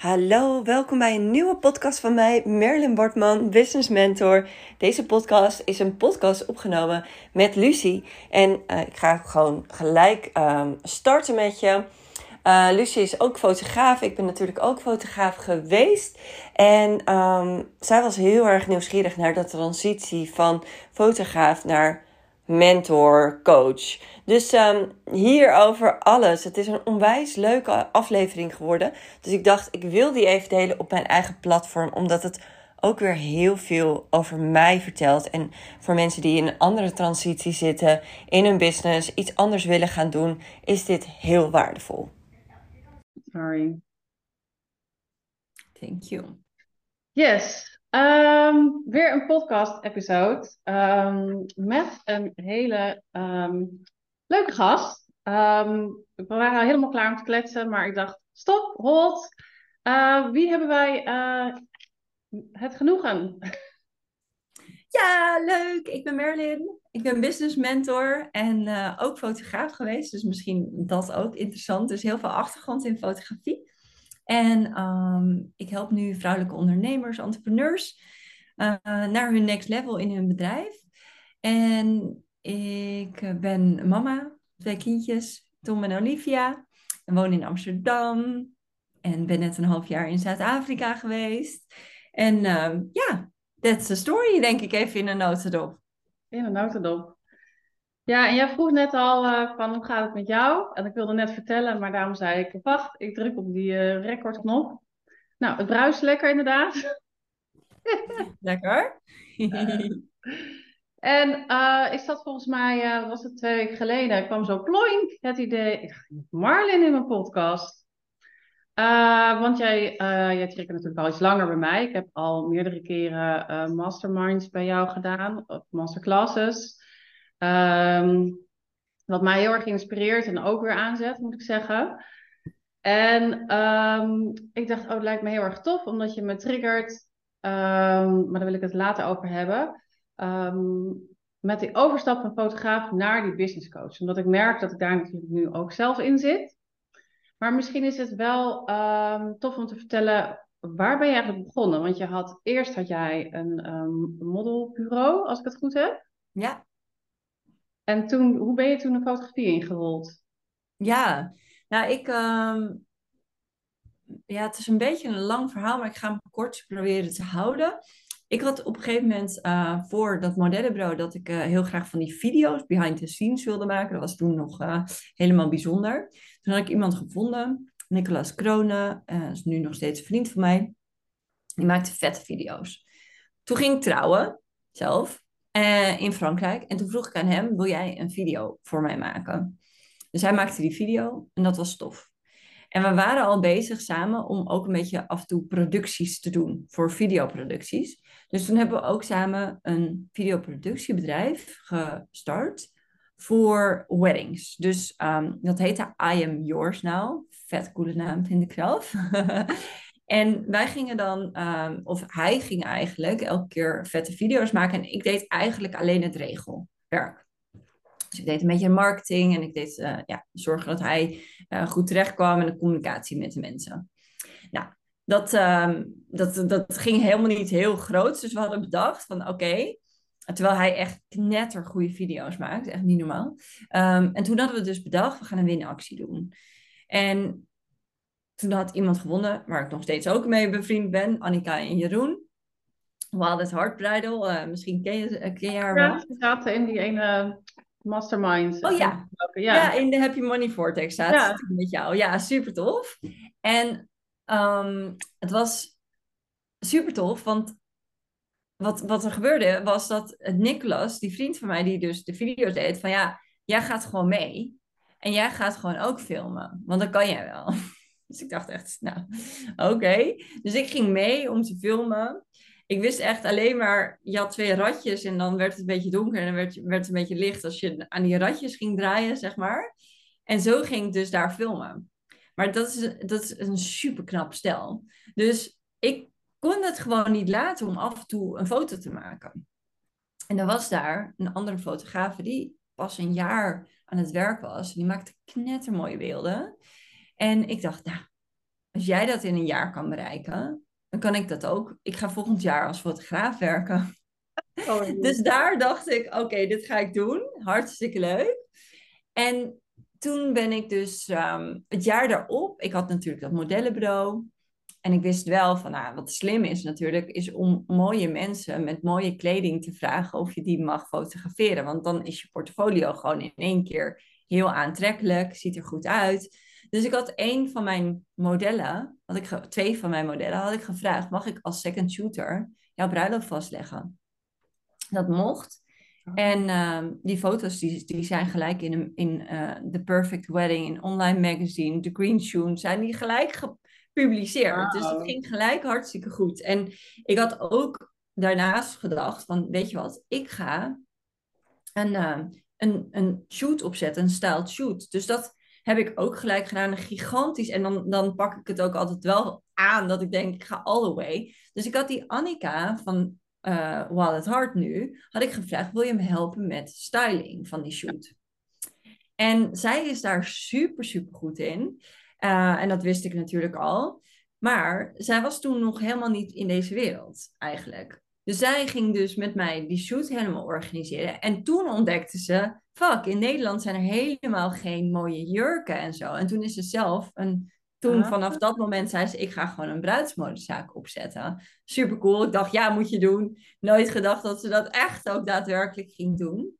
Hallo, welkom bij een nieuwe podcast van mij, Merlin Bartman, Business Mentor. Deze podcast is een podcast opgenomen met Lucie. En uh, ik ga gewoon gelijk um, starten met je. Uh, Lucie is ook fotograaf. Ik ben natuurlijk ook fotograaf geweest. En um, zij was heel erg nieuwsgierig naar de transitie van fotograaf naar mentor, coach. Dus um, hier over alles. Het is een onwijs leuke aflevering geworden. Dus ik dacht, ik wil die even delen op mijn eigen platform. Omdat het ook weer heel veel over mij vertelt. En voor mensen die in een andere transitie zitten, in hun business, iets anders willen gaan doen, is dit heel waardevol. Sorry. Thank you. Yes, Um, weer een podcast-episode um, met een hele um, leuke gast. we waren helemaal klaar om te kletsen, maar ik dacht: stop, hold. Uh, wie hebben wij uh, het genoegen? Ja, leuk. Ik ben Merlin. Ik ben business mentor en uh, ook fotograaf geweest. Dus misschien dat ook interessant. Dus heel veel achtergrond in fotografie. En um, ik help nu vrouwelijke ondernemers, entrepreneurs naar hun next level in hun bedrijf. En ik ben mama, twee kindjes, Tom en Olivia. En woon in Amsterdam. En ben net een half jaar in Zuid-Afrika geweest. En uh, ja, that's the story, denk ik even in een notendop. In een notendop. Ja, en jij vroeg net al uh, van hoe gaat het met jou? En ik wilde net vertellen, maar daarom zei ik, wacht, ik druk op die uh, recordknop. Nou, het bruist lekker inderdaad. lekker. En uh, ik zat volgens mij, was het twee weken geleden, ik kwam zo ploink het idee, ik Marlin in mijn podcast. want jij, jij trekt natuurlijk al iets langer bij mij. Ik heb al meerdere keren masterminds bij jou gedaan, of masterclasses. Um, wat mij heel erg inspireert en ook weer aanzet, moet ik zeggen. En um, ik dacht, oh, het lijkt me heel erg tof, omdat je me triggert. Um, maar daar wil ik het later over hebben. Met die overstap van fotograaf naar die business coach. Omdat ik merk dat ik daar natuurlijk nu ook zelf in zit. Maar misschien is het wel tof om te vertellen waar ben je eigenlijk begonnen? Want je had eerst had jij een um, modelbureau, als ik het goed heb. Ja. En toen, hoe ben je toen de fotografie ingerold? Ja, nou ik, ehm, ja, het is een beetje een lang verhaal, maar ik ga hem kort proberen te houden. Ik had op een gegeven moment uh, voor dat modellenbureau dat ik uh, heel graag van die video's behind the scenes wilde maken. Dat was toen nog uh, helemaal bijzonder. Toen had ik iemand gevonden, Nicolas Kronen, is nu nog steeds een vriend van mij. Die maakte vette video's. Toen ging ik trouwen, zelf. In Frankrijk. En toen vroeg ik aan hem, wil jij een video voor mij maken? Dus hij maakte die video en dat was tof. En we waren al bezig samen om ook een beetje af en toe producties te doen voor videoproducties. Dus toen hebben we ook samen een videoproductiebedrijf gestart voor weddings. Dus um, dat heette I Am Yours Now. Vet coole naam vind ik zelf. En wij gingen dan, um, of hij ging eigenlijk elke keer vette video's maken. En ik deed eigenlijk alleen het regelwerk. Dus ik deed een beetje marketing en ik deed uh, ja, zorgen dat hij uh, goed terecht kwam en de communicatie met de mensen. Nou, dat, um, dat, dat ging helemaal niet heel groot. Dus we hadden bedacht van oké, okay, terwijl hij echt knetter goede video's maakt, echt niet normaal. Um, en toen hadden we dus bedacht, we gaan een winactie doen. En toen had iemand gewonnen, waar ik nog steeds ook mee bevriend ben, Annika en Jeroen. Wild Heart Bridal, uh, misschien ken je, ken je haar ja, wel. ze zaten in die ene mastermind. Oh ja. ja. ja, in de Happy Money Vortex zaten ja. met jou. Ja, super tof. En um, het was super tof, want wat, wat er gebeurde was dat Nicolas, die vriend van mij die dus de video's deed, van ja, jij gaat gewoon mee. En jij gaat gewoon ook filmen, want dat kan jij wel. Dus ik dacht echt, nou, oké. Dus ik ging mee om te filmen. Ik wist echt alleen maar, je had twee ratjes en dan werd het een beetje donker en dan werd, werd het een beetje licht als je aan die ratjes ging draaien, zeg maar. En zo ging ik dus daar filmen. Maar dat is, dat is een super knap stel. Dus ik kon het gewoon niet laten om af en toe een foto te maken. En er was daar een andere fotograaf die pas een jaar aan het werk was. Die maakte knettermooie beelden. En ik dacht, nou, als jij dat in een jaar kan bereiken, dan kan ik dat ook. Ik ga volgend jaar als fotograaf werken. Oh, dus daar dacht ik, oké, dit ga ik doen. Hartstikke leuk. En toen ben ik dus ehm, het jaar daarop, ik had natuurlijk dat modellenbureau. En ik wist wel van, nou, wat slim is natuurlijk, is om mooie mensen met mooie kleding te vragen of je die mag fotograferen. Want dan is je portfolio gewoon in één keer heel aantrekkelijk, ziet er goed uit. Dus ik had één van mijn modellen, had ik twee van mijn modellen, had ik gevraagd, mag ik als second shooter jouw bruiloft vastleggen? Dat mocht. Oh. En ehm, die foto's die, die zijn gelijk in, in uh, The Perfect Wedding, in Online Magazine, The Green Shoe, zijn die gelijk gepubliceerd. Dus dat ging gelijk hartstikke goed. En ik had ook daarnaast gedacht van, weet je wat, ik ga een, uh, een, een shoot opzetten, een styled shoot. Dus dat heb ik ook gelijk gedaan, een gigantisch. En dan, dan pak ik het ook altijd wel aan dat ik denk, ik ga all the way. Dus ik had die Annika van uh, Wallet Heart nu, had ik gevraagd, wil je me helpen met styling van die shoot? En zij is daar super, super goed in. Uh, en dat wist ik natuurlijk al. Maar zij was toen nog helemaal niet in deze wereld, eigenlijk. Dus zij ging dus met mij die shoot helemaal organiseren. En toen ontdekte ze, fuck, in Nederland zijn er helemaal geen mooie jurken en zo. En toen is ze zelf een toen ah. vanaf dat moment zei ze, ik ga gewoon een bruidsmodezaak opzetten. Super cool. Ik dacht, ja, moet je doen. Nooit gedacht dat ze dat echt ook daadwerkelijk ging doen.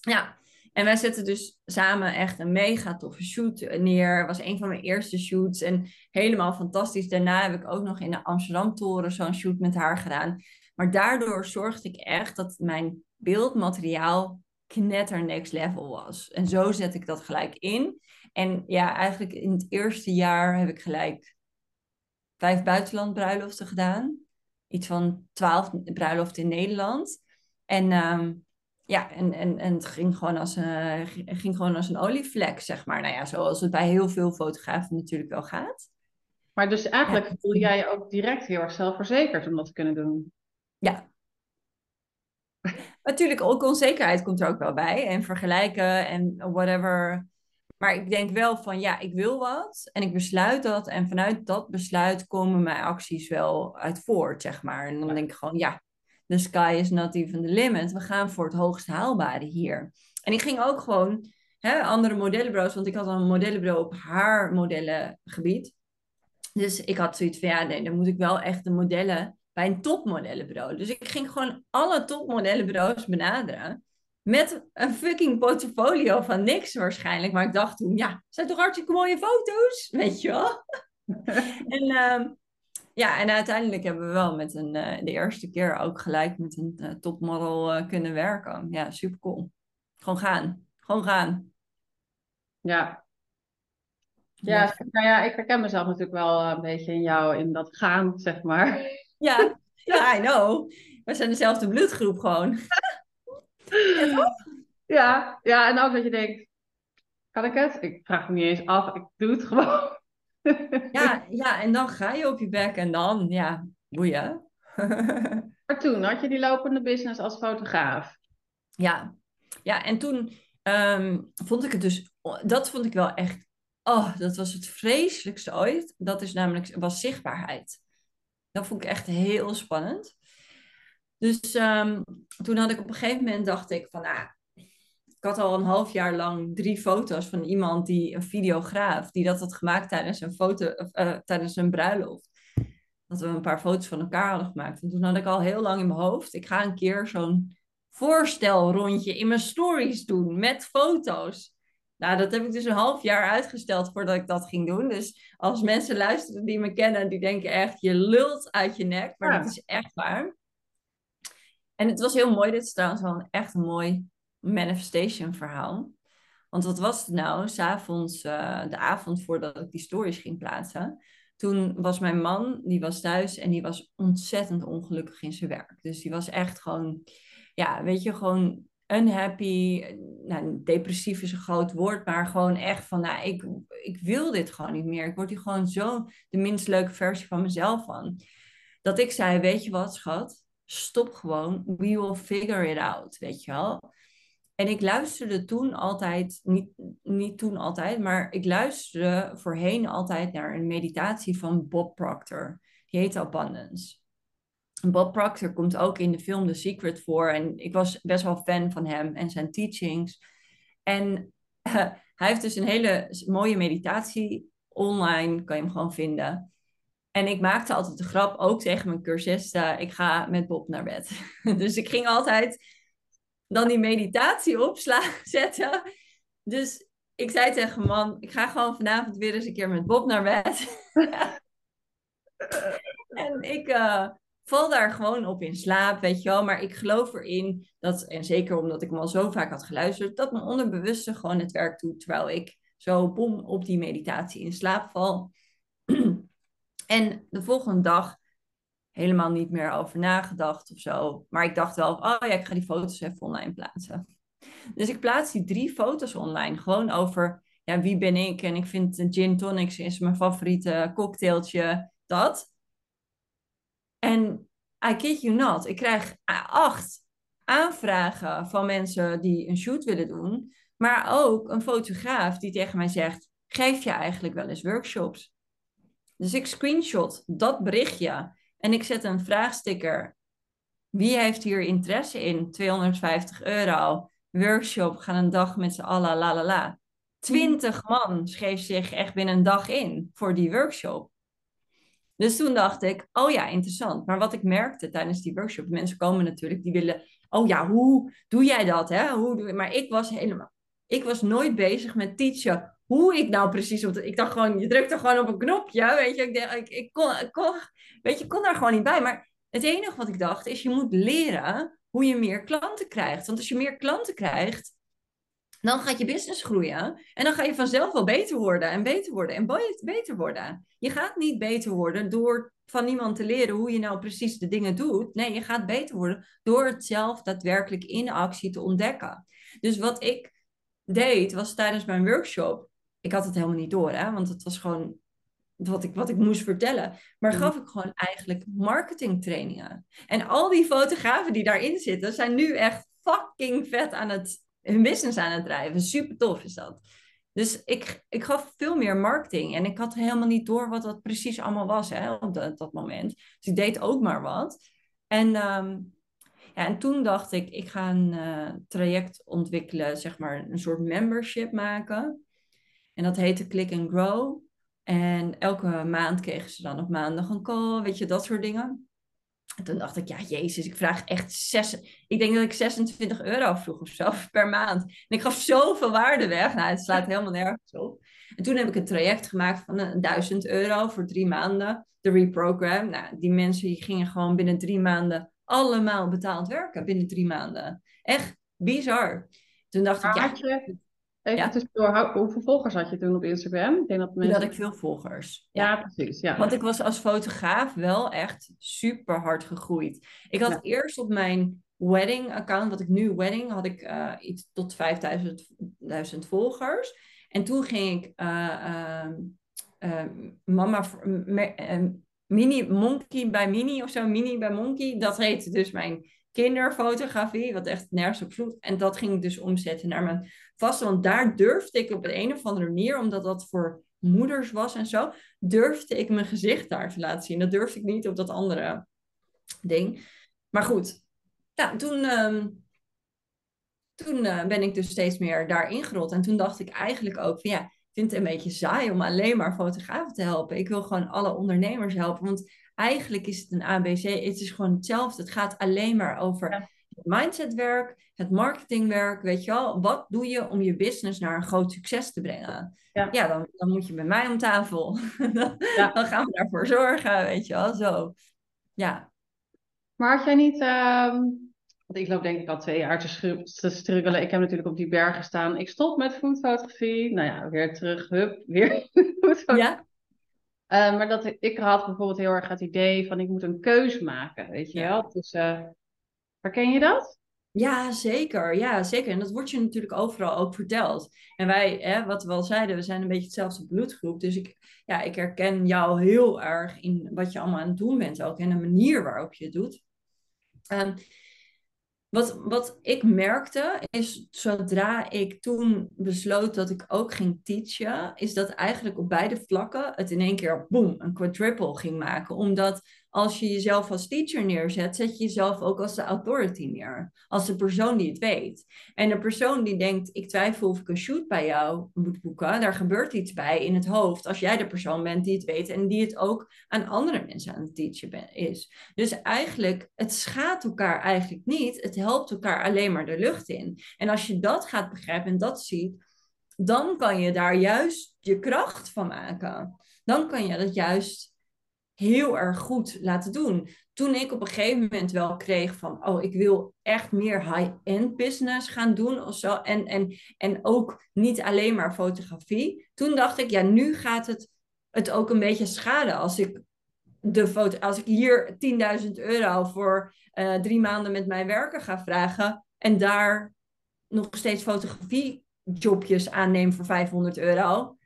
Ja, en wij zetten dus samen echt een mega toffe shoot neer. was een van mijn eerste shoots en helemaal fantastisch. Daarna heb ik ook nog in de Amsterdam Toren zo'n shoot met haar gedaan. Maar daardoor zorgde ik echt dat mijn beeldmateriaal knetter next level was. En zo zet ik dat gelijk in. En ja, eigenlijk in het eerste jaar heb ik gelijk vijf buitenlandbruiloften gedaan. Iets van twaalf bruiloften in Nederland. En ehm, ja, en, en, en het ging gewoon, als een, ging gewoon als een olievlek, zeg maar. Nou ja, zoals het bij heel veel fotografen natuurlijk wel gaat. Maar dus eigenlijk ja. voel jij je ook direct heel erg zelfverzekerd om dat te kunnen doen. Ja. Natuurlijk, ook onzekerheid komt er ook wel bij. En vergelijken en whatever maar ik denk wel van ja, ik wil wat en ik besluit dat. En vanuit dat besluit komen mijn acties wel uit voort, zeg maar. En dan denk ik gewoon ja, the sky is not even the limit. We gaan voor het hoogst haalbare hier. En ik ging ook gewoon hè, andere modellenbureaus, want ik had een modellenbureau op haar modellengebied. Dus ik had zoiets van ja, nee, dan moet ik wel echt de modellen bij een topmodellenbureau. Dus ik ging gewoon alle topmodellenbureaus benaderen. Met een fucking portfolio van niks waarschijnlijk. Maar ik dacht toen, ja, zijn toch hartstikke mooie foto's? Weet je wel? en, uh, ja, en uiteindelijk hebben we wel met een, uh, de eerste keer ook gelijk met een uh, topmodel uh, kunnen werken. Ja, super cool. Gewoon gaan. Gewoon gaan. Ja. Ja, nou ja, ik herken mezelf natuurlijk wel een beetje in jou, in dat gaan, zeg maar. Ja, ja I know. We zijn dezelfde bloedgroep gewoon. Ja, ja, en ook dat je denkt, kan ik het? Ik vraag me niet eens af, ik doe het gewoon. Ja, ja, en dan ga je op je bek en dan, ja, boeien. Maar toen had je die lopende business als fotograaf. Ja, ja en toen ehm, vond ik het dus, dat vond ik wel echt, oh, dat was het vreselijkste ooit. Dat is namelijk, was zichtbaarheid. Dat vond ik echt heel spannend. Dus ehm, toen had ik op een gegeven moment dacht ik van, ah, ik had al een half jaar lang drie foto's van iemand die een videograaf, die dat had gemaakt tijdens een foto, uh, tijdens een bruiloft. Dat we een paar foto's van elkaar hadden gemaakt. En toen had ik al heel lang in mijn hoofd, ik ga een keer zo'n voorstelrondje in mijn stories doen met foto's. Nou, dat heb ik dus een half jaar uitgesteld voordat ik dat ging doen. Dus als mensen luisteren die me kennen, die denken echt, je lult uit je nek. Maar dat is echt waar. En het was heel mooi. Dit is trouwens wel een echt een mooi manifestation verhaal. Want wat was het nou? S'avonds, uh, de avond voordat ik die stories ging plaatsen. Toen was mijn man, die was thuis en die was ontzettend ongelukkig in zijn werk. Dus die was echt gewoon, ja, weet je, gewoon unhappy. Nou, depressief is een groot woord, maar gewoon echt van, nou, ik, ik wil dit gewoon niet meer. Ik word hier gewoon zo de minst leuke versie van mezelf van. Dat ik zei, weet je wat, schat? stop gewoon. We will figure it out, weet je wel. En ik luisterde toen altijd, niet, niet toen altijd, maar ik luisterde voorheen altijd naar een meditatie van Bob Proctor. Die heet Abundance. Bob Proctor komt ook in de film The Secret voor. En ik was best wel fan van hem en zijn teachings. En hij heeft dus een hele mooie meditatie online, kan je hem gewoon vinden. En ik maakte altijd de grap, ook tegen mijn cursisten, ik ga met Bob naar bed. dus ik ging altijd dan die meditatie opslaan, zetten. Dus ik zei tegen man, ik ga gewoon vanavond weer eens een keer met Bob naar bed. en ik uh, val daar gewoon op in slaap, weet je wel. Maar ik geloof erin dat, en zeker omdat ik hem al zo vaak had geluisterd, dat mijn onderbewuste gewoon het werk doet terwijl ik zo bom op die meditatie in slaap val. en de volgende dag helemaal niet meer over nagedacht of zo. Maar ik dacht wel, oh ja, ik ga die foto's even online plaatsen. Dus ik plaats die drie foto's online. Gewoon over, ja, wie ben ik? En ik vind gin tonics is mijn favoriete cocktailtje. Dat. En I kid you not, ik krijg acht aanvragen van mensen die een shoot willen doen. Maar ook een fotograaf die tegen mij zegt, geef je eigenlijk wel eens workshops? Dus ik screenshot dat berichtje en ik zet een vraagsticker. Wie heeft hier interesse in? 250 euro. Workshop, gaan een dag met z'n allen, la la la. 20 man schreef zich echt binnen een dag in voor die workshop. Dus toen dacht ik, oh ja, interessant. Maar wat ik merkte tijdens die workshop, mensen komen natuurlijk, die willen, oh ja, hoe doe jij dat? Hè? Hoe. Maar ik was helemaal, ik was nooit bezig met teachen hoe ik nou precies op Ik dacht gewoon, je drukt er gewoon op een knopje, weet je. Ik, ik, ik, kon, ik kon, weet je, kon daar gewoon niet bij. Maar het enige wat ik dacht is, je moet leren hoe je meer klanten krijgt. Want als je meer klanten krijgt, dan gaat je business groeien. En dan ga je vanzelf wel beter worden en beter worden en beter worden. Je gaat niet beter worden door van niemand te leren hoe je nou precies de dingen doet. Nee, je gaat beter worden door het zelf daadwerkelijk in actie te ontdekken. Dus wat ik deed, was tijdens mijn workshop ik had het helemaal niet door, hè, want het was gewoon wat ik, wat ik moest vertellen. Maar mm. gaf ik gewoon eigenlijk marketingtrainingen. En al die fotografen die daarin zitten, zijn nu echt fucking vet aan het, hun business aan het drijven. Super tof is dat. Dus ik, ik gaf veel meer marketing. En ik had helemaal niet door wat dat precies allemaal was hè, op dat, moment. Dus ik deed ook maar wat. En, ehm, ja, en toen dacht ik, ik ga een uh, traject ontwikkelen, zeg maar een soort membership maken. En dat heette Click and Grow. En elke maand kregen ze dan op maandag een call, weet je, dat soort dingen. En toen dacht ik, ja, jezus, ik vraag echt zes... Ik denk dat ik 26 euro vroeg of zo per maand. En ik gaf zoveel waarde weg. Nou, het slaat helemaal nergens op. En toen heb ik een traject gemaakt van 1000 euro voor drie maanden. De reprogram. Nou, die mensen die gingen gewoon binnen drie maanden allemaal betaald werken. Binnen drie maanden. Echt bizar. Toen dacht ik, ja... Even ja. tussendoor, hoeveel volgers had je toen op Instagram? Ik denk dat mensen... had ik veel volgers. Ja, precies. Ja. Want ik was als fotograaf wel echt super hard gegroeid. Ik had eerst op mijn wedding account, wat ik nu wedding, had ik uh, iets tot 5000 volgers. En toen ging ik uh, uh, mama mini monkey bij mini of zo, mini bij monkey. Dat heette dus mijn kinderfotografie, wat echt nergens op sloeg. En dat ging ik dus omzetten naar mijn vaste. Want daar durfde ik op een, een of andere manier, omdat dat voor moeders was en zo, durfde ik mijn gezicht daar te laten zien. Dat durfde ik niet op dat andere ding. Maar goed, ja, toen, ehm, toen uh, ben ik dus steeds meer daar ingerold. En toen dacht ik eigenlijk ook van ja, ik vind het een beetje saai om alleen maar fotografen te helpen. Ik wil gewoon alle ondernemers helpen. Want eigenlijk is het een ABC. Het is gewoon hetzelfde. Het gaat alleen maar over mindsetwerk, het marketingwerk. Weet je wel, wat doe je om je business naar een groot succes te brengen? Ja, ja dan, dan moet je bij mij om tafel. dan, ja. dan gaan we daarvoor zorgen, weet je wel. Zo, ja. Maar had jij niet... Ehm, want ik loop denk ik al twee jaar te, te struggelen. Ik heb natuurlijk op die bergen staan. Ik stop met foodfotografie. Nou ja, weer terug. Hup, weer Ja. Uh, maar dat ik had bijvoorbeeld heel erg het idee van ik moet een keuze maken, weet je wel. Dus uh, herken je dat? Ja, zeker. Ja, zeker. En dat wordt je natuurlijk overal ook verteld. En wij, hè, wat we al zeiden, we zijn een beetje hetzelfde bloedgroep. Dus ik, ja, ik herken jou heel erg in wat je allemaal aan het doen bent ook. En de manier waarop je het doet. Um, wat, wat ik merkte is, zodra ik toen besloot dat ik ook ging teachen, is dat eigenlijk op beide vlakken het in één keer, boom, een quadruple ging maken. Omdat als je jezelf als teacher neerzet, zet je jezelf ook als de authority neer. Als de persoon die het weet. En de persoon die denkt, ik twijfel of ik een shoot bij jou moet boeken, daar gebeurt iets bij in het hoofd. Als jij de persoon bent die het weet en die het ook aan andere mensen aan het teachen is. Dus eigenlijk, het schaadt elkaar eigenlijk niet. Het helpt elkaar alleen maar de lucht in. En als je dat gaat begrijpen en dat ziet, dan kan je daar juist je kracht van maken. Dan kan je dat juist heel erg goed laten doen. Toen ik op een gegeven moment wel kreeg van, oh, ik wil echt meer high-end business gaan doen of zo. En, en, en ook niet alleen maar fotografie. Toen dacht ik, ja, nu gaat het het ook een beetje schaden als ik de foto, als ik hier 10.000 euro voor uh, drie maanden met mijn werken ga vragen en daar nog steeds fotografiejobjes aanneem voor 500 euro,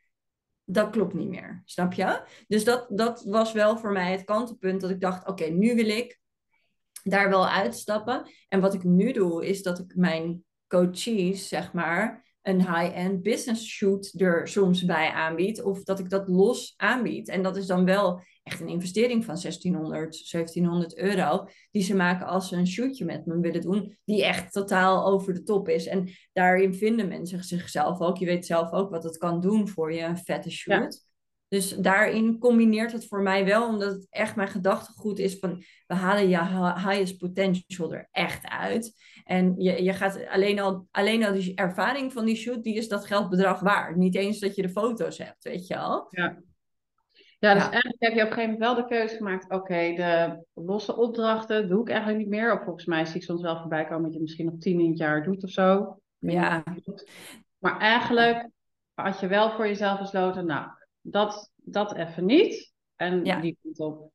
dat klopt niet meer. Snap je? Dus dat, dat was wel voor mij het kantelpunt dat ik dacht, oké, nu wil ik daar wel uitstappen. En wat ik nu doe, is dat ik mijn coaches, zeg maar, een high-end business shoot er soms bij aanbied. Of dat ik dat los aanbied. En dat is dan wel echt een investering van 1600, 1700 euro. Die ze maken als ze een shootje met me willen doen. Die echt totaal over de top is. En daarin vinden mensen zichzelf ook. Je weet zelf ook wat het kan doen voor je, een vette shoot. Dus daarin combineert het voor mij wel, omdat het echt mijn gedachtegoed is van we halen je highest potential er echt uit. En je, je gaat alleen al, alleen al die ervaring van die shoot, die is dat geldbedrag waard. Niet eens dat je de foto's hebt, weet je al. Ja. Ja, dus eigenlijk heb je op een gegeven moment wel de keuze gemaakt. Oké, de losse opdrachten doe ik eigenlijk niet meer. Of volgens mij zie ik soms wel voorbij komen dat je misschien nog tien in het jaar doet of zo. Ja. Maar eigenlijk had je wel voor jezelf besloten, nou, dat, dat even niet. En die komt op.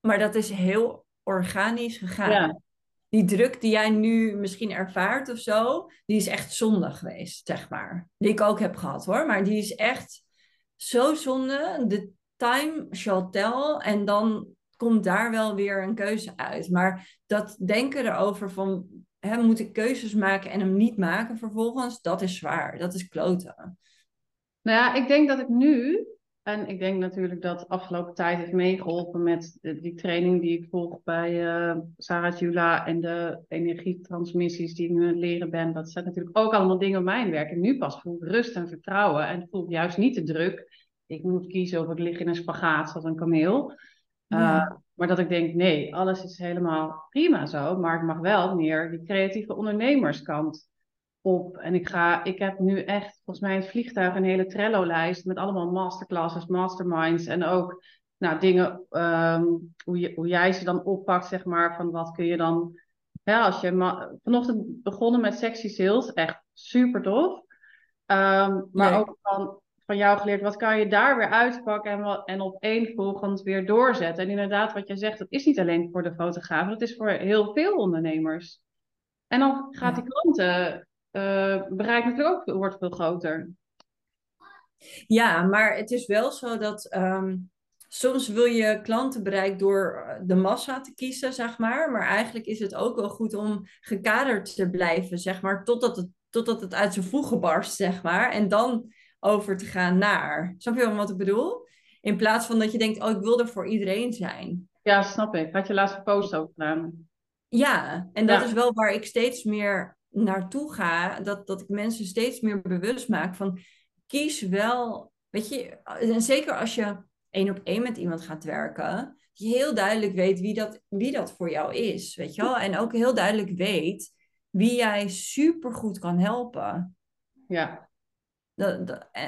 Maar dat is heel organisch gegaan. Ja. Die druk die jij nu misschien ervaart of zo, die is echt zonde geweest, zeg maar. Die ik ook heb gehad hoor, maar die is echt zo zonde. De time shall tell en dan komt daar wel weer een keuze uit. Maar dat denken erover van, hè, moet ik keuzes maken en hem niet maken vervolgens, dat is zwaar. Dat is kloten. Nou ja, ik denk dat ik nu, en ik denk natuurlijk dat afgelopen tijd heeft meegeholpen met die training die ik volg bij uh, Sarah Jula en de energietransmissies die ik nu leren ben. Dat zijn natuurlijk ook allemaal dingen op mijn werk. En nu pas voel ik rust en vertrouwen en voel ik juist niet de druk. Ik moet kiezen of ik lig in een spagaat zoals een kameel. Uh, maar dat ik denk, nee, alles is helemaal prima zo. Maar ik mag wel meer die creatieve ondernemerskant op. En ik, ga, ik heb nu echt, volgens mij in het vliegtuig, een hele Trello-lijst met allemaal masterclasses, masterminds en ook nou, dingen, um, hoe, je, hoe jij ze dan oppakt, zeg maar, van wat kun je dan... Ja, als je vanochtend begonnen met sexy sales, echt super tof. Um, maar ook van, van jou geleerd, wat kan je daar weer uitpakken en, wat, en op één volgend weer doorzetten. En inderdaad, wat je zegt, dat is niet alleen voor de fotografen, dat is voor heel veel ondernemers. En dan gaat die klanten uh, bereik natuurlijk ook wordt veel groter. Ja, maar het is wel zo dat um, soms wil je klantenbereik door de massa te kiezen, zeg maar. Maar eigenlijk is het ook wel goed om gekaderd te blijven, zeg maar, totdat het, totdat het uit zijn voegen barst, zeg maar. En dan over te gaan naar. Snap je wat ik bedoel? In plaats van dat je denkt, oh, ik wil er voor iedereen zijn. Ja, snap ik. Had je laatst een post ook gedaan. Ja, en dat is wel waar ik steeds meer naartoe ga, dat, dat ik mensen steeds meer bewust maak van kies wel, weet je, en zeker als je één op één met iemand gaat werken, je heel duidelijk weet wie dat, wie dat voor jou is, weet je wel? En ook heel duidelijk weet wie jij super goed kan helpen. Ja.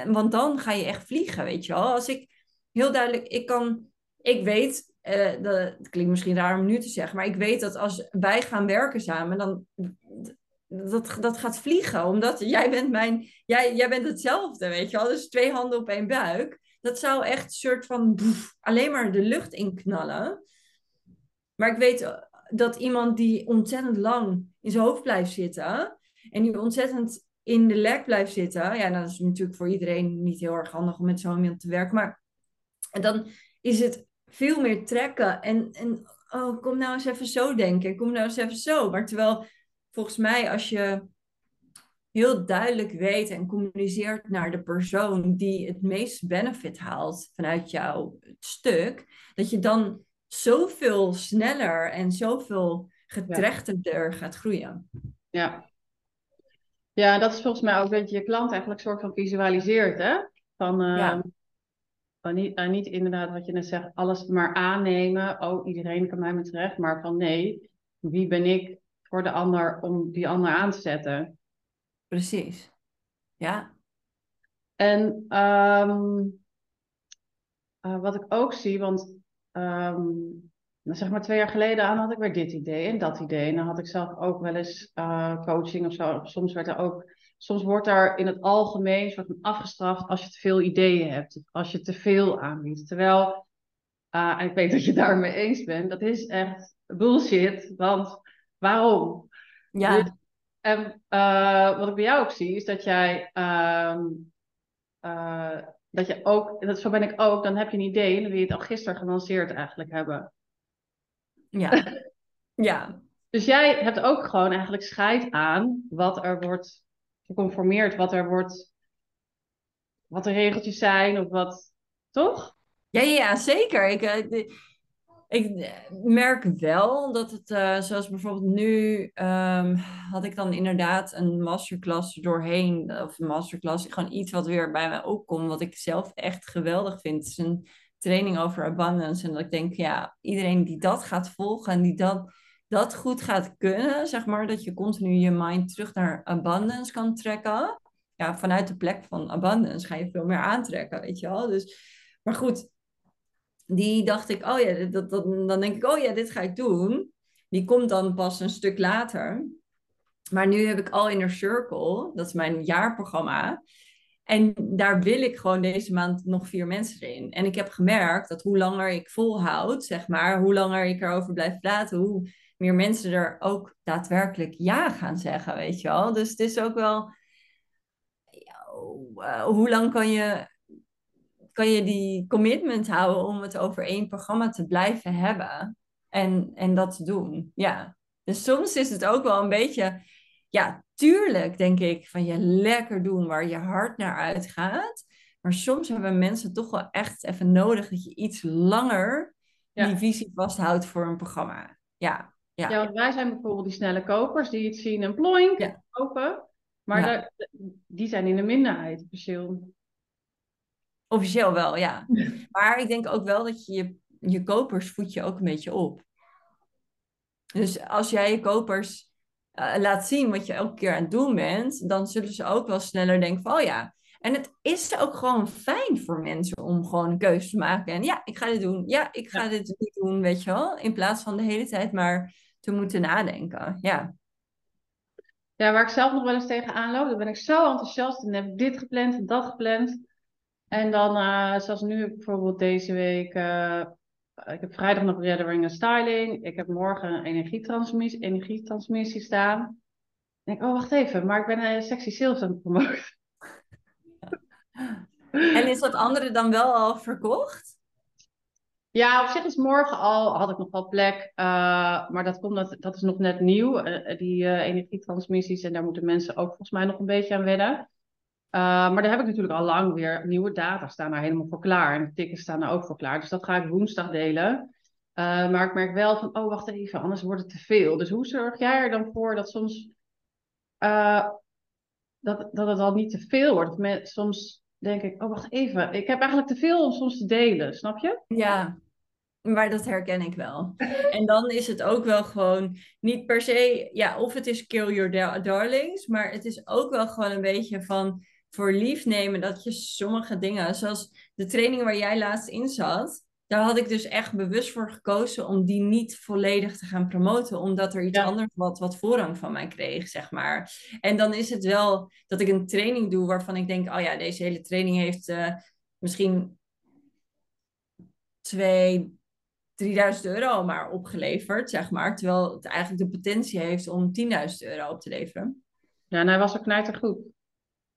Want dan ga je echt vliegen, weet je wel? Als ik heel duidelijk, ik kan, ik weet, uh, dat, klinkt misschien raar om nu te zeggen, maar ik weet dat als wij gaan werken samen, dan dat, dat gaat vliegen. Omdat jij bent mijn, jij, jij bent hetzelfde, weet je wel. Dus twee handen op één buik. Dat zou echt een soort van alleen maar de lucht inknallen. Maar ik weet eh, dat iemand die ontzettend lang in zijn hoofd blijft zitten. En die ontzettend in de lek blijft zitten. Ja, dat is natuurlijk voor iedereen niet heel erg handig om met zo'n iemand te werken. Maar dan is het veel meer trekken. En, en oh, kom nou eens even zo denken. Kom nou eens even zo. Maar terwijl volgens mij als je heel duidelijk weet en communiceert naar de persoon die het meest benefit haalt vanuit jouw stuk, dat je dan zoveel sneller en zoveel getrechterder gaat groeien. Ja. Ja, dat is volgens mij ook dat je je klant eigenlijk soort van visualiseert, hè? Van, uh, van niet, uh, niet inderdaad wat je net zegt, alles maar aannemen. Oh, iedereen kan mij met terecht. Maar van nee, wie ben ik voor de ander om die ander aan te zetten? Precies. Ja. En um, uh, wat ik ook zie, want um, zeg maar twee jaar geleden aan had ik weer dit idee en dat idee. En dan had ik zelf ook wel eens uh, coaching of zo. Soms werd er ook, soms wordt er in het algemeen soort van afgestraft als je te veel ideeën hebt. Als je te veel aanbiedt. Terwijl, uh, en ik weet dat je het daarmee eens bent, dat is echt bullshit. Want waarom? Ja. Dus, en uh, wat ik bij jou ook zie, is dat jij. Um, dat je ook, dat, zo ben ik ook, dan heb je een idee en dan wil je het al gisteren gelanceerd eigenlijk hebben. Ja. ja. Dus jij hebt ook gewoon eigenlijk scheid aan wat er wordt geconformeerd, wat er wordt, wat de regeltjes zijn of wat, toch? Ja, ja zeker. Ik, ik, ik merk wel dat het, uh, zoals bijvoorbeeld nu, um, had ik dan inderdaad een masterclass doorheen, of een masterclass, gewoon iets wat weer bij mij opkomt, wat ik zelf echt geweldig vind. Het is een training over abundance. En dat ik denk, ja, iedereen die dat gaat volgen en die dat, dat goed gaat kunnen, zeg maar, dat je continu je mind terug naar abundance kan trekken. Ja, vanuit de plek van abundance ga je veel meer aantrekken, weet je wel. Dus, maar goed, die dacht ik, oh ja, dat, dat, dan denk ik, oh ja, dit ga ik doen. Die komt dan pas een stuk later. Maar nu heb ik All Inner Circle, dat is mijn jaarprogramma. En daar wil ik gewoon deze maand nog vier mensen in. En ik heb gemerkt dat hoe langer ik volhoud, zeg maar, hoe langer ik erover blijf praten, hoe meer mensen er ook daadwerkelijk ja gaan zeggen, weet je wel. Dus het is ook wel, uh, hoe lang kan je, kan je die commitment houden om het over één programma te blijven hebben en, en dat te doen? Ja. Dus soms is het ook wel een beetje ja, tuurlijk denk ik van je lekker doen waar je hart naar uitgaat. Maar soms hebben mensen toch wel echt even nodig dat je iets langer die visie vasthoudt voor een programma. Ja, ja. ja want wij zijn bijvoorbeeld die snelle kopers die het zien en ploink ja. kopen. Maar ja. die zijn in de minderheid officieel. Officieel wel, ja. maar ik denk ook wel dat je je, je kopers voed je ook een beetje op. Dus als jij je kopers uh, laat zien wat je elke keer aan het doen bent, dan zullen ze ook wel sneller denken van, oh ja. En het is ook gewoon fijn voor mensen om gewoon een keuze te maken. En ja, ik ga dit doen. Ja, ik ga dit niet doen, weet je wel. In plaats van de hele tijd maar te moeten nadenken. Ja. Ja, waar ik zelf nog wel eens tegenaan loop, dan ben ik zo enthousiast en heb ik dit gepland en dat gepland. En dan, uh, zoals nu bijvoorbeeld deze week, uh, ik heb vrijdag nog Reddering en Styling. Ik heb morgen een energietransmissie, energietransmissie staan. Ik denk, oh wacht even, maar ik ben een sexy sales aan het promoten. En is dat andere dan wel al verkocht? Ja, op zich is morgen al, had ik nog wel plek. Uh, maar dat, komt, dat, dat is nog net nieuw, uh, die uh, energietransmissies. En daar moeten mensen ook volgens mij nog een beetje aan wennen. Uh, maar daar heb ik natuurlijk al lang weer nieuwe data staan daar helemaal voor klaar. En de tickets staan er ook voor klaar. Dus dat ga ik woensdag delen. Uh, maar ik merk wel van, oh wacht even, anders wordt het te veel. Dus hoe zorg jij er dan voor dat soms uh, dat, dat het al niet te veel wordt? Soms denk ik, oh wacht even, ik heb eigenlijk te veel om soms te delen, snap je? Ja, maar dat herken ik wel. En dan is het ook wel gewoon niet per se, ja, of het is kill your darlings, maar het is ook wel gewoon een beetje van voor lief nemen dat je sommige dingen, zoals de training waar jij laatst in zat, daar had ik dus echt bewust voor gekozen om die niet volledig te gaan promoten, omdat er iets anders wat, wat voorrang van mij kreeg, zeg maar. En dan is het wel dat ik een training doe waarvan ik denk, oh ja, deze hele training heeft uh, misschien 2, 3000 euro maar opgeleverd, zeg maar. Terwijl het eigenlijk de potentie heeft om 10.000 euro op te leveren. Ja, en hij was ook knijtergoed.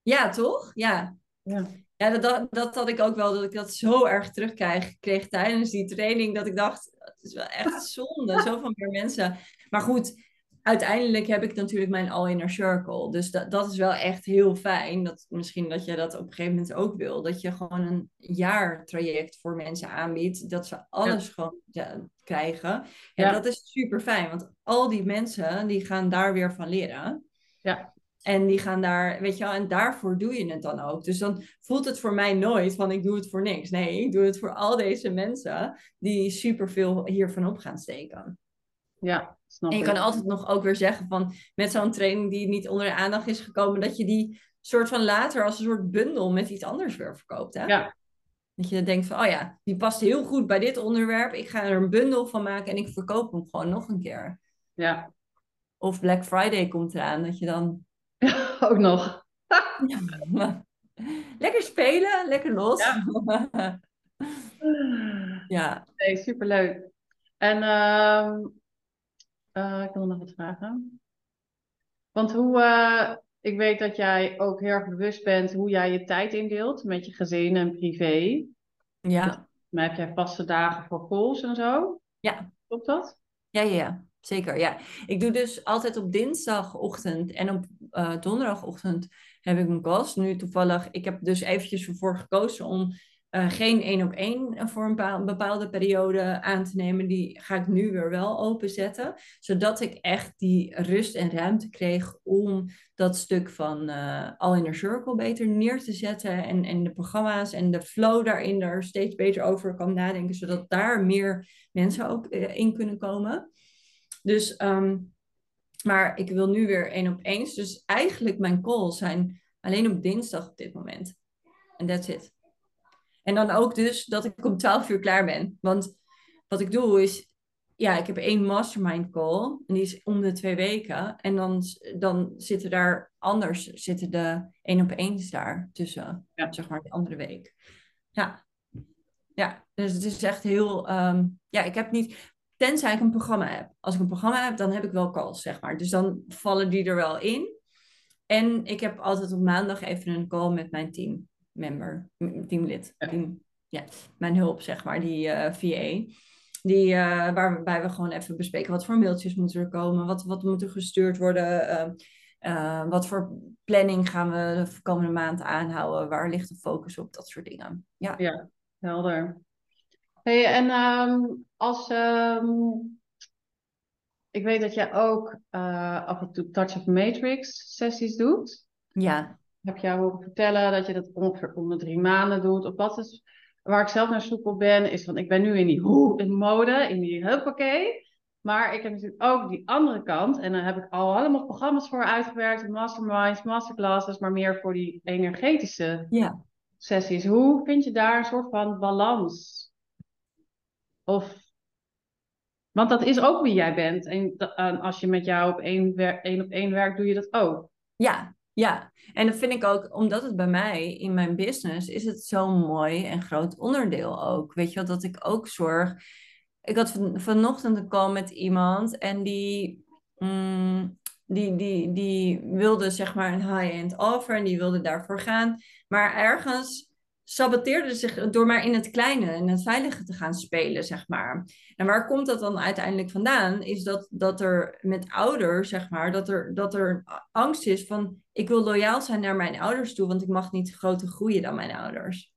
Ja, toch? Ja. Ja, ja dat, dat, dat had ik ook wel, dat ik dat zo erg terugkreeg kreeg tijdens die training, dat ik dacht, het is wel echt zonde, zoveel meer mensen. Maar goed, uiteindelijk heb ik natuurlijk mijn all inner circle. Dus dat, dat is wel echt heel fijn. Dat, misschien dat je dat op een gegeven moment ook wil. Dat je gewoon een jaartraject voor mensen aanbiedt. Dat ze alles gewoon ja, krijgen. Ja, ja, dat is super fijn. Want al die mensen die gaan daar weer van leren. Ja. En die gaan daar, weet je wel, en daarvoor doe je het dan ook. Dus dan voelt het voor mij nooit van ik doe het voor niks. Nee, ik doe het voor al deze mensen die superveel hiervan op gaan steken. Ja, snap En je kan altijd nog ook weer zeggen van met zo'n training die niet onder de aandacht is gekomen, dat je die soort van later als een soort bundel met iets anders weer verkoopt. Hè? Ja. Dat je denkt van, oh ja, die past heel goed bij dit onderwerp. Ik ga er een bundel van maken en ik verkoop hem gewoon nog een keer. Ja. Of Black Friday komt eraan, dat je dan ook nog. lekker spelen, lekker los. Ja. ja. Nee, superleuk. En uh, uh, ik wil nog wat vragen. Want hoe, uh, ik weet dat jij ook heel erg bewust bent hoe jij je tijd indeelt met je gezin en privé. Ja. maar heb jij vaste dagen voor calls en zo? Ja. Klopt dat? Ja, ja, ja. Zeker, ja. Ik doe dus altijd op dinsdagochtend en op uh, donderdagochtend heb ik mijn kast. Nu toevallig, ik heb dus eventjes ervoor gekozen om uh, geen één op één voor een bepaalde periode aan te nemen. Die ga ik nu weer wel openzetten. Zodat ik echt die rust en ruimte kreeg om dat stuk van uh, All Inner Circle beter neer te zetten. En, en de programma's en de flow daarin er steeds beter over kan nadenken. Zodat daar meer mensen ook in kunnen komen. Dus, um, maar ik wil nu weer één op één. Dus eigenlijk mijn calls zijn alleen op dinsdag op dit moment. En that's it. En dan ook dus dat ik om 12 uur klaar ben. Want wat ik doe is, ja, ik heb één mastermind call. En die is om de twee weken. En dan, dan zitten daar anders, zitten de één op eens daar tussen. Ja. Zeg maar, de andere week. Ja. Ja, dus het is echt heel, um, ja, ik heb niet, Tenzij ik een programma heb. Als ik een programma heb, dan heb ik wel calls, zeg maar. Dus dan vallen die er wel in. En ik heb altijd op maandag even een call met mijn teammember, teamlid. Ja. Team, ja, mijn hulp, zeg maar, die uh, eh, VA. Die, uh, waarbij we gewoon even bespreken wat voor mailtjes moeten er komen, wat, wat moet er gestuurd worden, uh, wat voor planning gaan we de komende maand aanhouden, waar ligt de focus op, dat soort dingen. Ja, ja helder. Hey, en um, als um, ik weet dat jij ook uh, af en toe Touch of Matrix sessies doet. Ja. Heb jij horen vertellen dat je dat ongeveer om de drie maanden doet? Of wat is waar ik zelf naar zoek op ben, is van ik ben nu in die hoe in mode, in die huppakee. Maar ik heb natuurlijk ook die andere kant. En dan heb ik al allemaal programma's voor uitgewerkt. Masterminds, masterclasses. Maar meer voor die energetische ja. sessies. Hoe vind je daar een soort van balans of, want dat is ook wie jij bent. En als je met jou op één, één op één werkt, doe je dat ook. Ja, ja. En dat vind ik ook, omdat het bij mij in mijn business is het zo'n mooi en groot onderdeel ook. Weet je wel, dat ik ook zorg. Ik had van, vanochtend een call met iemand en die, mm, die, die, die wilde zeg maar een high-end offer en die wilde daarvoor gaan. Maar ergens saboteerde zich door maar in het kleine en het veilige te gaan spelen, zeg maar. En waar komt dat dan uiteindelijk vandaan? Is dat, dat er met ouders, zeg maar, dat er, dat er angst is van... ik wil loyaal zijn naar mijn ouders toe, want ik mag niet groter groeien dan mijn ouders.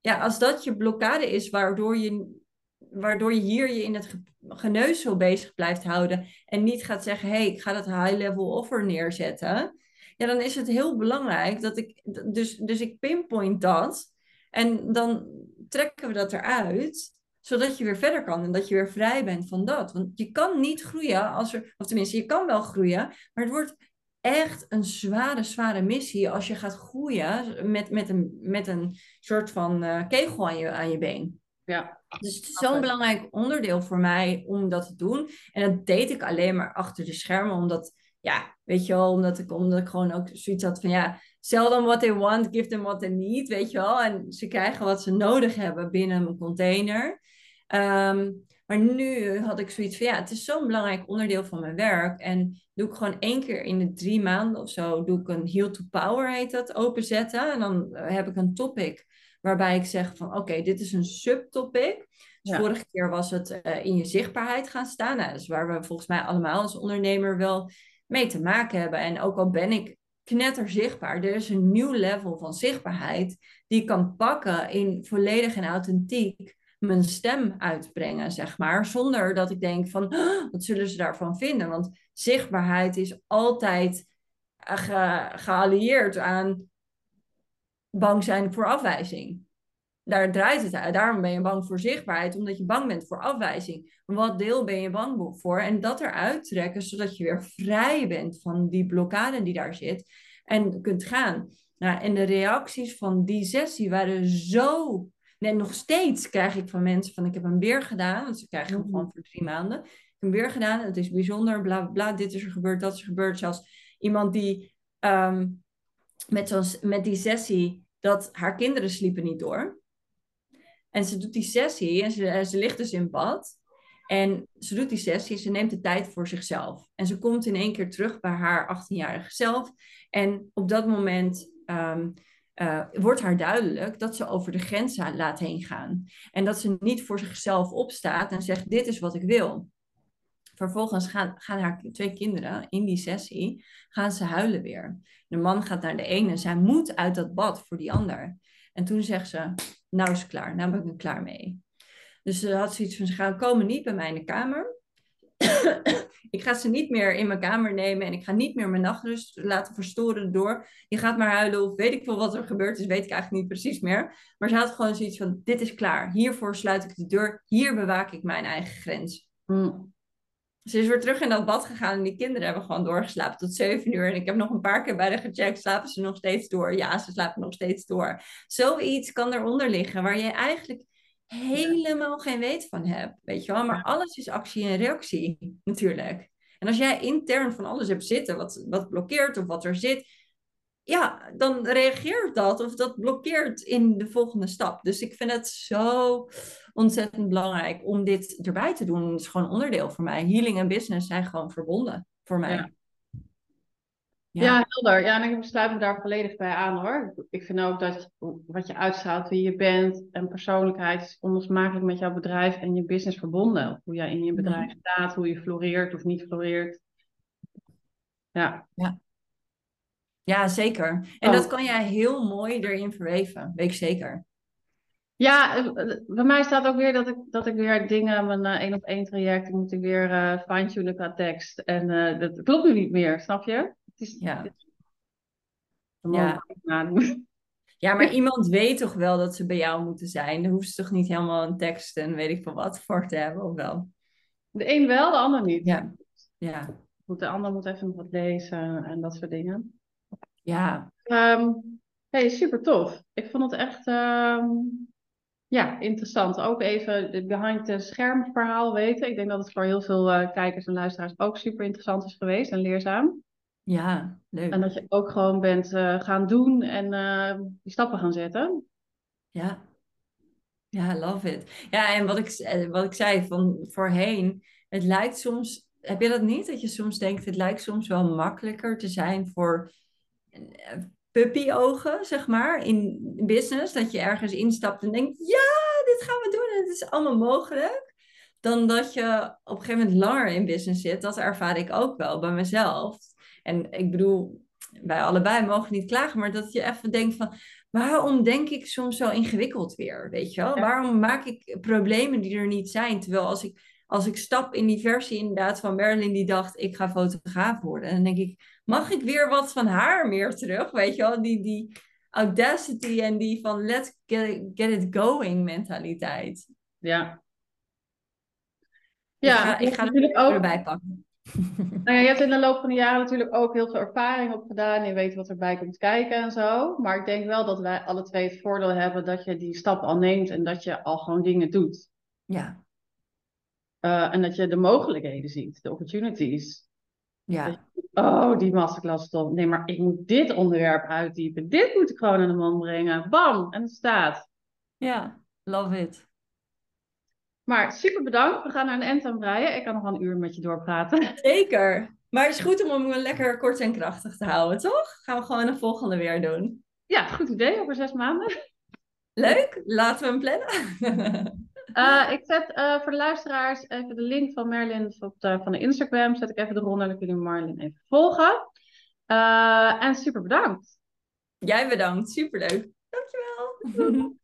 Ja, als dat je blokkade is, waardoor je, waardoor je hier je in het geneus zo bezig blijft houden... en niet gaat zeggen, hé, hey, ik ga dat high-level offer neerzetten ja, dan is het heel belangrijk dat ik, dus, dus ik pinpoint dat en dan trekken we dat eruit, zodat je weer verder kan en dat je weer vrij bent van dat. Want je kan niet groeien als er, of tenminste, je kan wel groeien, maar het wordt echt een zware, zware missie als je gaat groeien met, met, een, met een soort van uh, kegel aan je, aan je been. Ja. Dus het is zo'n belangrijk onderdeel voor mij om dat te doen. En dat deed ik alleen maar achter de schermen, omdat ja, weet je wel, omdat ik, omdat ik gewoon ook zoiets had van ja, sell them what they want, give them what they need, weet je wel. En ze krijgen wat ze nodig hebben binnen mijn container. Ehm, maar nu had ik zoiets van ja, het is zo'n belangrijk onderdeel van mijn werk. En doe ik gewoon één keer in de drie maanden of zo, doe ik een Heal to Power heet dat, openzetten. En dan heb ik een topic waarbij ik zeg van oké, dit is een subtopic. Dus vorige keer was het uh, in je zichtbaarheid gaan staan. Nou, dat is waar we volgens mij allemaal als ondernemer wel mee te maken hebben. En ook al ben ik knetter zichtbaar, er is een nieuw level van zichtbaarheid die ik kan pakken in volledig en authentiek mijn stem uitbrengen, zeg maar. Zonder dat ik denk van, wat zullen ze daarvan vinden? Want zichtbaarheid is altijd ge geallieerd aan bang zijn voor afwijzing. Daar draait het uit. Daarom ben je bang voor zichtbaarheid, omdat je bang bent voor afwijzing. Wat deel ben je bang voor? En dat eruit trekken, zodat je weer vrij bent van die blokkade die daar zit en kunt gaan. Nou, en de reacties van die sessie waren zo. En nog steeds krijg ik van mensen van ik heb hem weer gedaan. Want ze krijgen hem gewoon voor drie maanden. Ik heb hem weer gedaan. Het is bijzonder. Bla bla. Dit is er gebeurd. Dat is er gebeurd. Zelfs iemand die ehm, met, met die sessie dat haar kinderen sliepen niet door. En ze doet die sessie en ze, ze ligt dus in bad. En ze doet die sessie, ze neemt de tijd voor zichzelf. En ze komt in één keer terug bij haar 18-jarige zelf. En op dat moment um, uh, wordt haar duidelijk dat ze over de grens laat heen gaan. En dat ze niet voor zichzelf opstaat en zegt: Dit is wat ik wil. Vervolgens gaan, gaan haar twee kinderen in die sessie gaan ze huilen weer. De man gaat naar de ene, zij moet uit dat bad voor die ander. En toen zegt ze, nou is het klaar, nou ben ik er klaar mee. Dus ze had zoiets van, ze gaan komen niet bij mij in de kamer. ik ga ze niet meer in mijn kamer nemen en ik ga niet meer mijn nachtrust laten verstoren door. Je gaat maar huilen of weet ik veel wat er gebeurd is, weet ik eigenlijk niet precies meer. Maar ze had gewoon zoiets van, dit is klaar. Hiervoor sluit ik de deur. Hier bewaak ik mijn eigen grens. Mm. Ze is weer terug in dat bad gegaan en die kinderen hebben gewoon doorgeslapen tot zeven uur. En ik heb nog een paar keer bij de gecheckt, slapen ze nog steeds door? Ja, ze slapen nog steeds door. Zoiets kan eronder liggen waar je eigenlijk helemaal geen weet van hebt, weet je wel. Maar alles is actie en reactie natuurlijk. En als jij intern van alles hebt zitten wat, wat blokkeert of wat er zit, ja, dan reageert dat of dat blokkeert in de volgende stap. Dus ik vind het zo ontzettend belangrijk om dit erbij te doen. Het is gewoon onderdeel voor mij. Healing en business zijn gewoon verbonden voor mij. Ja. Ja. helder. Ja, en ik sluit me daar volledig bij aan hoor. Ik vind ook dat wat je uitstraalt, wie je bent en persoonlijkheid is onlosmakelijk met jouw bedrijf en je business verbonden. Hoe jij in je bedrijf staat, hoe je floreert of niet floreert. Ja. ja. Ja, zeker. En dat oh. kan jij heel mooi erin verweven, weet ik zeker. Ja, eh, eh, bij mij staat ook weer dat ik, dat ik weer dingen, mijn uh, één op één traject, moet ik weer uh, fine-tunen qua tekst. En uh, dat klopt nu niet meer, snap je? Het is, ja. ja. ja, maar iemand weet toch wel dat ze bij jou moeten zijn? Dan hoeft ze toch niet helemaal een tekst en weet ik veel wat voor te hebben, of wel? De een wel, de ander niet. Ja. ja. De ander moet even nog wat lezen en dat soort dingen. Ja. Um, hey, super tof. Ik vond het echt um, ja, interessant. Ook even het behind the scherm verhaal weten. Ik denk dat het voor heel veel uh, kijkers en luisteraars ook super interessant is geweest en leerzaam. Ja, leuk. En dat je ook gewoon bent uh, gaan doen en uh, die stappen gaan zetten. Ja. Ja, love it. Ja, en wat ik, wat ik zei van voorheen, het lijkt soms, heb je dat niet? Dat je soms denkt, het lijkt soms wel makkelijker te zijn voor puppy-ogen, zeg maar, in business. Dat je ergens instapt en denkt, ja, dit gaan we doen en het is allemaal mogelijk. Dan dat je op een gegeven moment langer in business zit. Dat ervaar ik ook wel bij mezelf. En ik bedoel, bij allebei mogen niet klagen, maar dat je even denkt van, waarom denk ik soms zo ingewikkeld weer, weet je wel? Waarom maak ik problemen die er niet zijn? Terwijl als ik, als ik stap in die versie inderdaad van Marilyn die dacht, ik ga fotograaf worden, dan denk ik, mag ik weer wat van haar meer terug? Weet je wel, die, die audacity en die van let's get, get it going mentaliteit. Ja. Ja, ik ga, ik natuurlijk ook erbij pakken. Nou ja, je hebt in de loop van de jaren natuurlijk ook heel veel ervaring op gedaan. Je weet wat erbij komt kijken en zo. Maar ik denk wel dat wij alle twee het voordeel hebben dat je die stap al neemt en dat je al gewoon dingen doet. Ja. Uh, en dat je de mogelijkheden ziet, de opportunities. Ja. Oh, die masterclass stond. Nee, maar ik moet dit onderwerp uitdiepen. Dit moet ik gewoon aan de man brengen. Bam! En het staat. Ja, love it. Maar super bedankt. We gaan naar een end aan breien. Ik kan nog een uur met je doorpraten. Zeker. Maar het is goed om hem lekker kort en krachtig te houden, toch? Gaan we gewoon de volgende weer doen. Ja, goed idee. Over zes maanden. Leuk. Laten we hem plannen. Uh, ik zet uh, voor de luisteraars even de link van Merlin op de, van de Instagram. Zet ik even eronder, dan kunnen Marlin even volgen. Uh, en super bedankt. Jij bedankt, superleuk. Dankjewel.